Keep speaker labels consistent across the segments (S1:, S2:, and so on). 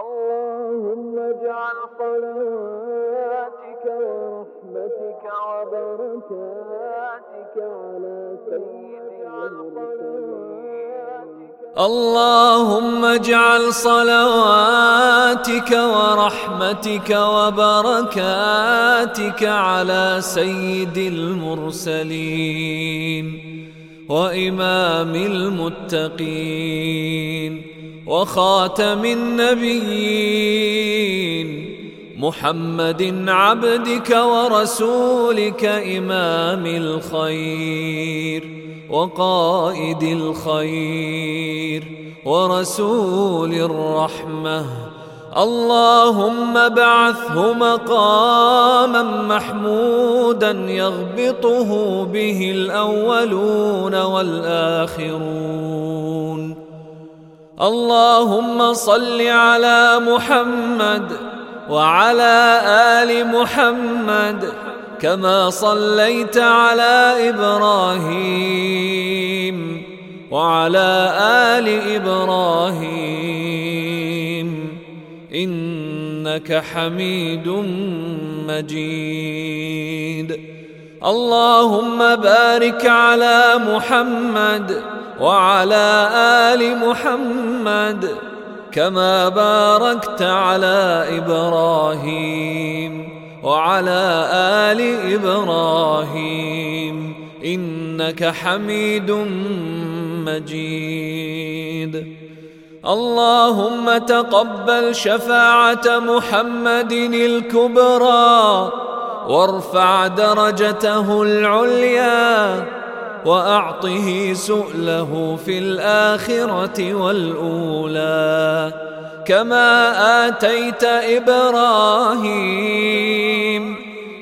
S1: اللهم اجعل صلاتك ورحمتك وبركاتك على سيدنا
S2: اللهم اجعل صلواتك ورحمتك وبركاتك على سيد المرسلين وإمام المتقين. وخاتم النبيين محمد عبدك ورسولك إمام الخير وقائد الخير ورسول الرحمة. اللهم ابعثه مقاما محمودا يغبطه به الأولون والآخرون. اللهم صل على محمد وعلى آل محمد كما صليت على إبراهيم وعلى آل إبراهيم إنك حميد مجيد اللهم بارك على محمد وعلى آل محمد كما باركت على إبراهيم وعلى آل إبراهيم إنك حميد مجيد. اللهم تقبل شفاعة محمد الكبرى وارفع درجته العليا وأعطه سؤله في الآخرة والأولى. كما آتيت إبراهيم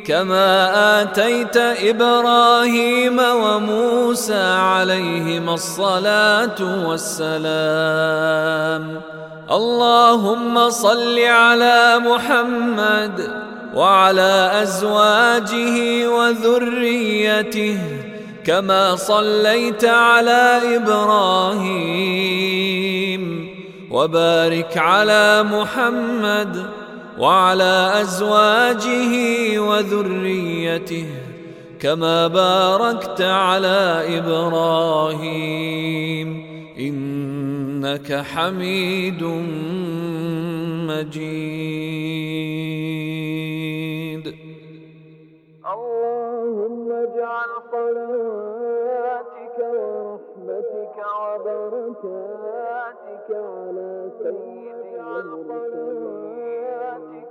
S2: كما آتيت إبراهيم وموسى عليهما الصلاة والسلام. اللهم صل على محمد وعلى أزواجه وذريته. كما صليت على إبراهيم وبارك على محمد وعلى أزواجه وذريته كما باركت على إبراهيم إنك حميد مجيد.
S1: اللهم اجعل صلاتك ورحمتك وبركاتك على سيدنا صلاتك